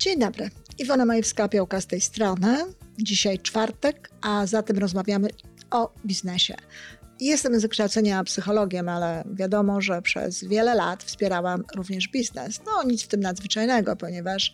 Dzień dobry. Iwona Majewska-Piołka z tej strony. Dzisiaj czwartek, a zatem rozmawiamy o biznesie. Jestem z wykształcenia psychologiem, ale wiadomo, że przez wiele lat wspierałam również biznes. No nic w tym nadzwyczajnego, ponieważ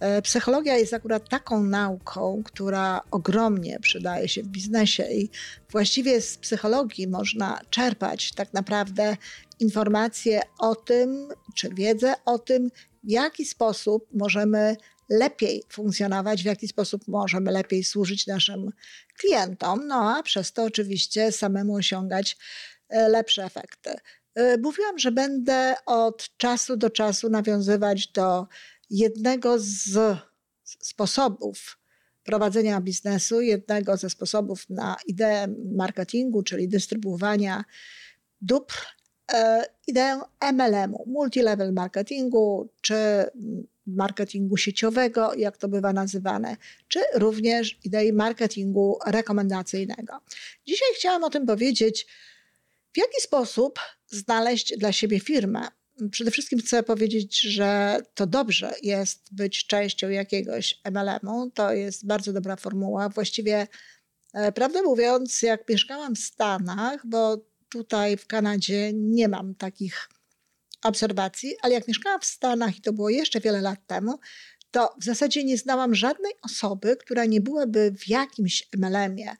e, Psychologia jest akurat taką nauką, która ogromnie przydaje się w biznesie i właściwie z psychologii można czerpać tak naprawdę informacje o tym, czy wiedzę o tym, w jaki sposób możemy lepiej funkcjonować, w jaki sposób możemy lepiej służyć naszym klientom, no a przez to oczywiście samemu osiągać e, lepsze efekty. E, mówiłam, że będę od czasu do czasu nawiązywać do jednego z sposobów prowadzenia biznesu, jednego ze sposobów na ideę marketingu, czyli dystrybuowania dóbr ideę MLM-u, multilevel marketingu, czy marketingu sieciowego, jak to bywa nazywane, czy również idei marketingu rekomendacyjnego. Dzisiaj chciałam o tym powiedzieć, w jaki sposób znaleźć dla siebie firmę. Przede wszystkim chcę powiedzieć, że to dobrze jest być częścią jakiegoś MLM-u. To jest bardzo dobra formuła. Właściwie, e, prawdę mówiąc, jak mieszkałam w Stanach, bo tutaj w Kanadzie nie mam takich obserwacji, ale jak mieszkałam w Stanach i to było jeszcze wiele lat temu, to w zasadzie nie znałam żadnej osoby, która nie byłaby w jakimś MLM-ie.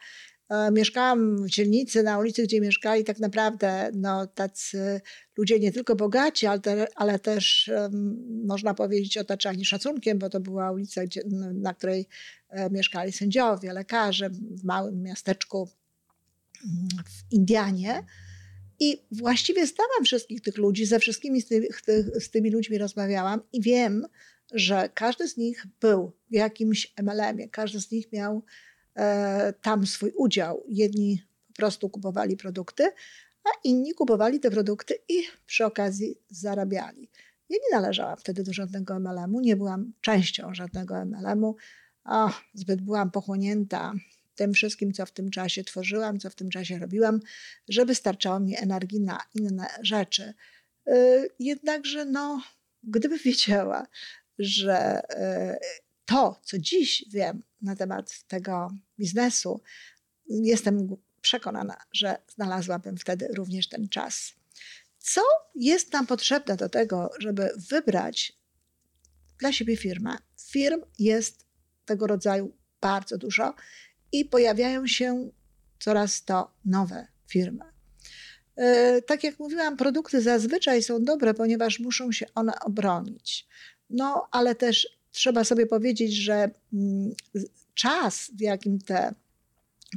E, mieszkałam w dzielnicy, na ulicy, gdzie mieszkali tak naprawdę no, tacy ludzie nie tylko bogaci, ale, te, ale też um, można powiedzieć otaczani szacunkiem, bo to była ulica, gdzie, na której e, mieszkali sędziowie, lekarze w małym miasteczku w Indianie. I właściwie znałam wszystkich tych ludzi, ze wszystkimi z, z tymi ludźmi rozmawiałam i wiem, że każdy z nich był w jakimś MLM-ie, każdy z nich miał e, tam swój udział. Jedni po prostu kupowali produkty, a inni kupowali te produkty i przy okazji zarabiali. Ja nie należałam wtedy do żadnego MLM-u, nie byłam częścią żadnego MLM-u, zbyt byłam pochłonięta tym wszystkim, co w tym czasie tworzyłam, co w tym czasie robiłam, żeby starczało mi energii na inne rzeczy. Y, jednakże, no, gdybym wiedziała, że y, to, co dziś wiem na temat tego biznesu, jestem przekonana, że znalazłabym wtedy również ten czas. Co jest nam potrzebne do tego, żeby wybrać dla siebie firmę? Firm jest tego rodzaju bardzo dużo i pojawiają się coraz to nowe firmy. E, tak jak mówiłam, produkty zazwyczaj są dobre, ponieważ muszą się one obronić. No, ale też trzeba sobie powiedzieć, że mm, czas, w jakim te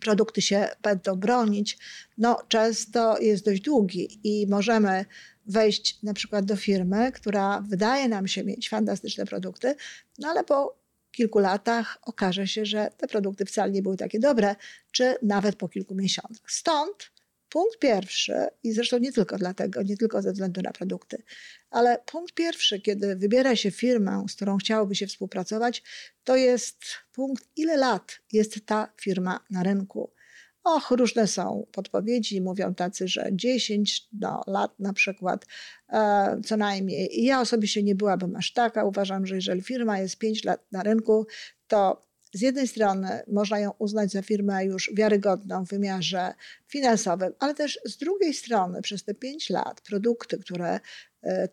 produkty się będą bronić, no, często jest dość długi i możemy wejść na przykład do firmy, która wydaje nam się mieć fantastyczne produkty, no ale po kilku latach okaże się, że te produkty wcale nie były takie dobre, czy nawet po kilku miesiącach. Stąd punkt pierwszy, i zresztą nie tylko dlatego, nie tylko ze względu na produkty, ale punkt pierwszy, kiedy wybiera się firmę, z którą chciałoby się współpracować, to jest punkt, ile lat jest ta firma na rynku. Och, różne są podpowiedzi, mówią tacy, że 10 no, lat na przykład e, co najmniej. I ja osobiście nie byłabym aż taka. Uważam, że jeżeli firma jest 5 lat na rynku, to z jednej strony można ją uznać za firmę już wiarygodną w wymiarze finansowym, ale też z drugiej strony przez te 5 lat produkty, które e,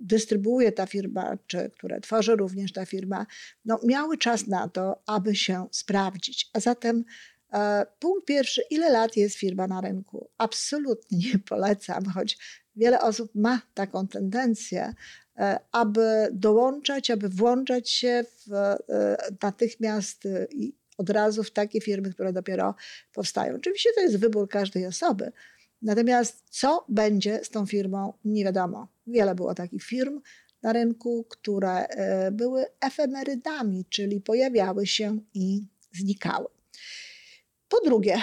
dystrybuuje ta firma, czy które tworzy również ta firma, no, miały czas na to, aby się sprawdzić. A zatem punkt pierwszy, ile lat jest firma na rynku? Absolutnie nie polecam, choć wiele osób ma taką tendencję, e, aby dołączać, aby włączać się w, e, natychmiast i od razu w takie firmy, które dopiero powstają. Oczywiście to jest wybór każdej osoby. Natomiast co będzie z tą firmą, nie wiadomo. Wiele było takich firm na rynku, które były efemerydami, czyli pojawiały się i znikały. Po drugie,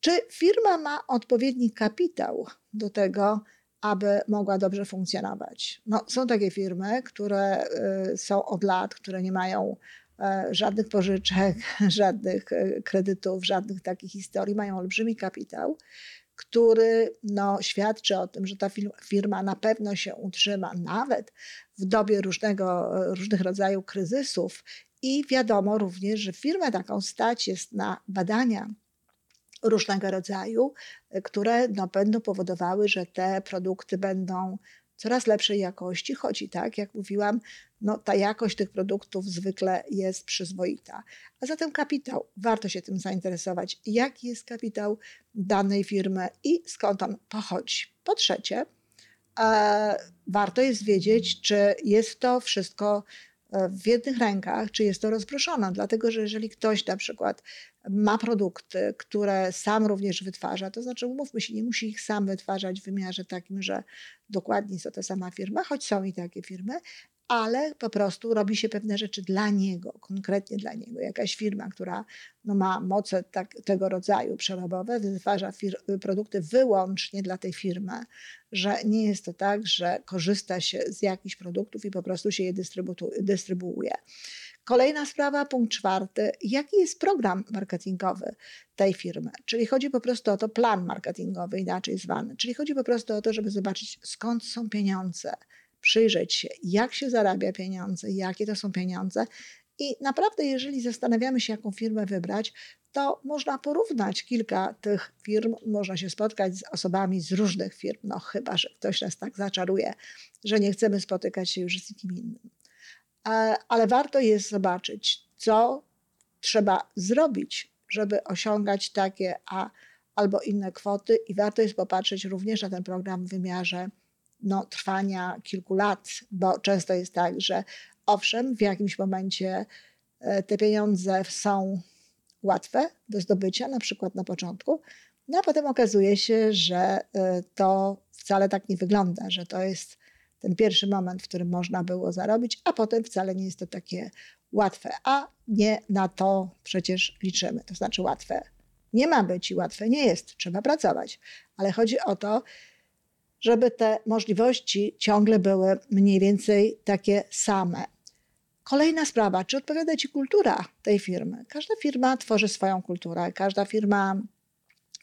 czy firma ma odpowiedni kapitał do tego, aby mogła dobrze funkcjonować? No, są takie firmy, które y, są od lat, które nie mają e, żadnych pożyczek, żadnych e, kredytów, żadnych takich historii, mają olbrzymi kapitał, który no, świadczy o tym, że ta firma na pewno się utrzyma, nawet w dobie różnego, różnych rodzajów kryzysów. I wiadomo również, że firmę taką stać jest na badania różnego rodzaju, które no, będą powodowały, że te produkty będą coraz lepszej jakości, choć i tak, jak mówiłam, no, ta jakość tych produktów zwykle jest przyzwoita. A zatem kapitał, warto się tym zainteresować. Jaki jest kapitał danej firmy i skąd on pochodzi? Po trzecie, e, warto jest wiedzieć, czy jest to wszystko w jednych rękach, czy jest to rozproszone. Dlatego, że jeżeli ktoś na przykład ma produkty, które sam również wytwarza, to znaczy umówmy się, nie musi ich sam wytwarzać w wymiarze takim, że dokładnie jest to ta sama firma, choć są i takie firmy, ale po prostu robi się pewne rzeczy dla niego, konkretnie dla niego. Jakaś firma, która no, ma moce tak, tego rodzaju przerobowe, wytwarza produkty wyłącznie dla tej firmy, że nie jest to tak, że korzysta się z jakichś produktów i po prostu się je dystrybuuje. Kolejna sprawa, punkt czwarty. Jaki jest program marketingowy tej firmy? Czyli chodzi po prostu o to plan marketingowy, inaczej zwany. Czyli chodzi po prostu o to, żeby zobaczyć, skąd są pieniądze, przyjrzeć się, jak się zarabia pieniądze, jakie to są pieniądze. I naprawdę, jeżeli zastanawiamy się, jaką firmę wybrać, to można porównać kilka tych firm, można się spotkać z osobami z różnych firm, no chyba, że ktoś nas tak zaczaruje, że nie chcemy spotykać się już z nikim innym. Ale warto jest zobaczyć, co trzeba zrobić, żeby osiągać takie a albo inne kwoty, i warto jest popatrzeć również na ten program w wymiarze no, trwania kilku lat, bo często jest tak, że owszem, w jakimś momencie e, te pieniądze są łatwe do zdobycia, na przykład na początku, no a potem okazuje się, że e, to wcale tak nie wygląda, że to jest ten pierwszy moment, w którym można było zarobić, a potem wcale nie jest to takie łatwe, a nie na to przecież liczymy. To znaczy łatwe nie ma być i łatwe nie jest, trzeba pracować, ale chodzi o to, żeby te możliwości ciągle były mniej więcej takie same. Kolejna sprawa, czy odpowiada Ci kultura tej firmy? Każda firma tworzy swoją kulturę, każda firma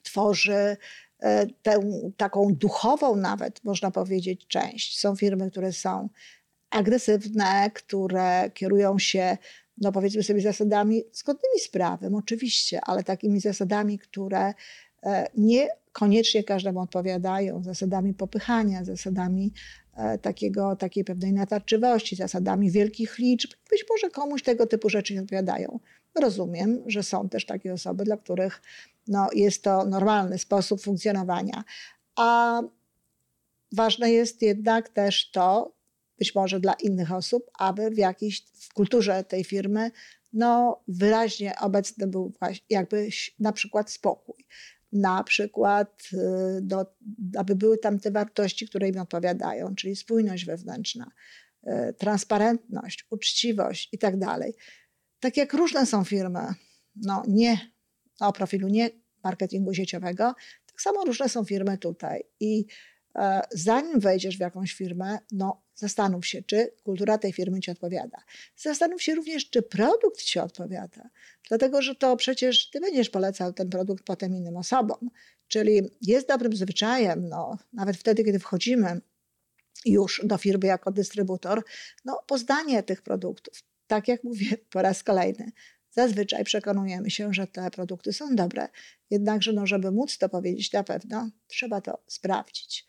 tworzy e, tę taką duchową nawet, można powiedzieć, część. Są firmy, które są agresywne, które kierują się, no powiedzmy sobie, zasadami zgodnymi z prawem, oczywiście, ale takimi zasadami, które nie koniecznie każdemu odpowiadają, zasadami popychania, zasadami e, takiego, takiej pewnej natarczywości, zasadami wielkich liczb. Być może komuś tego typu rzeczy nie odpowiadają. Rozumiem, że są też takie osoby, dla których no, jest to normalny sposób funkcjonowania. A ważne jest jednak też to, być może dla innych osób, aby w jakiejś w kulturze tej firmy no, wyraźnie obecny był właśnie jakby na przykład spokój na przykład, y, do, aby były tam te wartości, które im odpowiadają, czyli spójność wewnętrzna, y, transparentność, uczciwość i tak dalej. Tak jak różne są firmy, no nie o profilu nie marketingu sieciowego, tak samo różne są firmy tutaj. I zanim wejdziesz w jakąś firmę, no Zastanów się, czy kultura tej firmy ci odpowiada. Zastanów się również, czy produkt ci odpowiada. Dlatego, że to przecież ty będziesz polecał ten produkt potem innym osobom. Czyli jest dobrym zwyczajem, no, nawet wtedy, kiedy wchodzimy już do firmy jako dystrybutor, no, poznanie tych produktów. Tak jak mówię po raz kolejny, zazwyczaj przekonujemy się, że te produkty są dobre. Jednakże, no, żeby móc to powiedzieć na pewno, trzeba to sprawdzić.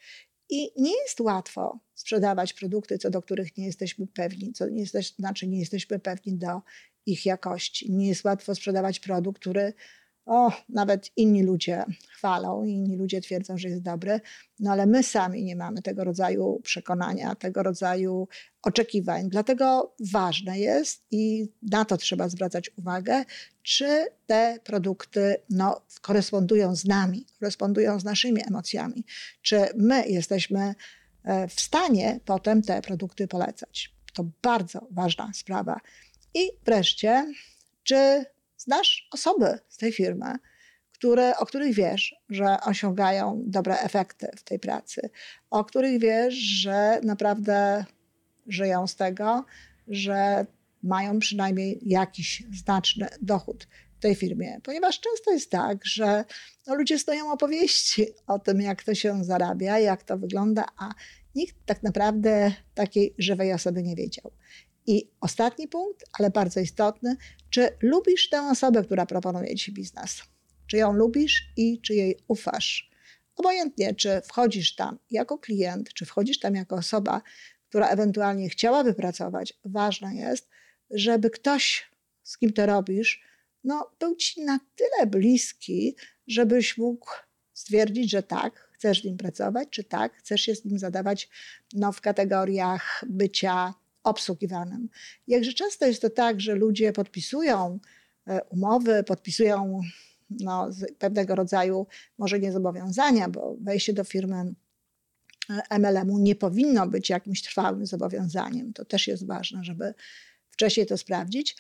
I nie jest łatwo sprzedawać produkty, co do których nie jesteśmy pewni, co nie jesteś, znaczy nie jesteśmy pewni do ich jakości. Nie jest łatwo sprzedawać produkt, który o, nawet inni ludzie chwalą, inni ludzie twierdzą, że jest dobry, no ale my sami nie mamy tego rodzaju przekonania, tego rodzaju oczekiwań. Dlatego ważne jest i na to trzeba zwracać uwagę, czy te produkty no, korespondują z nami, korespondują z naszymi emocjami, czy my jesteśmy e, w stanie potem te produkty polecać. To bardzo ważna sprawa. I wreszcie, czy znasz osoby z tej firmy, które, o których wiesz, że osiągają dobre efekty w tej pracy, o których wiesz, że naprawdę żyją z tego, że mają przynajmniej jakiś znaczny dochód. tej firmie, ponieważ często jest tak, że no, ludzie stoją opowieści o tym, jak to się zarabia, jak to wygląda, a nikt tak naprawdę takiej żywej osoby nie wiedział. I ostatni punkt, ale bardzo istotny, czy lubisz tę osobę, która proponuje ci biznes? Czy ją lubisz i czy jej ufasz? Obojętnie, czy wchodzisz tam jako klient, czy wchodzisz tam jako osoba, która ewentualnie chciałaby pracować, ważne jest, żeby ktoś, z kim to robisz, no, był ci na tyle bliski, żebyś mógł stwierdzić, że tak, chcesz z nim pracować, czy tak, chcesz się z nim zadawać no, w kategoriach bycia obsługiwanym. Jakże często jest to tak, że ludzie podpisują e, umowy, podpisują no, pewnego rodzaju, może nie zobowiązania, bo wejście do firmy e, MLM-u nie powinno być jakimś trwałym zobowiązaniem. To też jest ważne, żeby wcześniej to sprawdzić,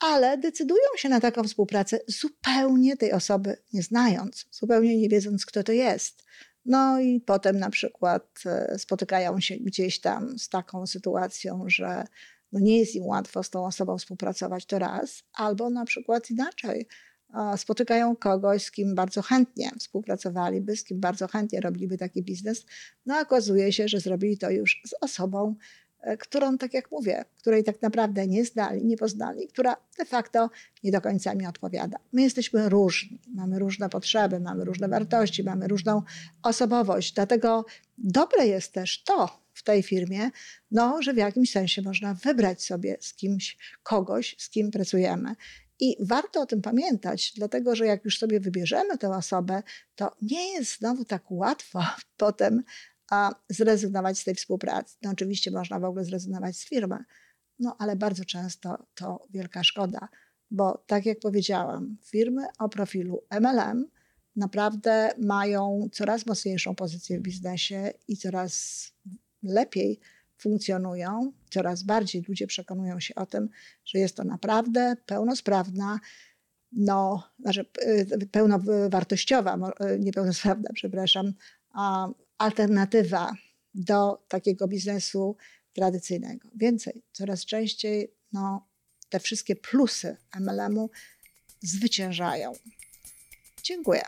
ale decydują się na taką współpracę zupełnie tej osoby nie znając, zupełnie nie wiedząc, kto to jest. No i potem na przykład e, spotykają się gdzieś tam z taką sytuacją, że no nie jest im łatwo z tą osobą współpracować, to raz, albo na przykład inaczej. Spotykają kogoś, z kim bardzo chętnie współpracowaliby, z kim bardzo chętnie robiliby taki biznes, no okazuje się, że zrobili to już z osobą, którą, tak jak mówię, której tak naprawdę nie znali, nie poznali, która de facto nie do końca mi odpowiada. My jesteśmy różni, mamy różne potrzeby, mamy różne wartości, mamy różną osobowość, dlatego dobre jest też to w tej firmie, no, że w jakimś sensie można wybrać sobie z kimś, kogoś, z kim pracujemy. I warto o tym pamiętać, dlatego że jak już sobie wybierzemy tę osobę, to nie jest znowu tak łatwo potem a zrezygnować z tej współpracy. No oczywiście można w ogóle zrezygnować z firmy, no ale bardzo często to wielka szkoda, bo tak jak powiedziałam, firmy o profilu MLM naprawdę mają coraz mocniejszą pozycję w biznesie i coraz lepiej funkcjonują, coraz bardziej ludzie przekonują się o tym, że jest to naprawdę pełnosprawna, no, znaczy y, pełnowartościowa, y, niepełnosprawna, przepraszam, alternatywa do takiego biznesu tradycyjnego. Więcej, coraz częściej no, te wszystkie plusy MLM-u zwyciężają. Dziękuję.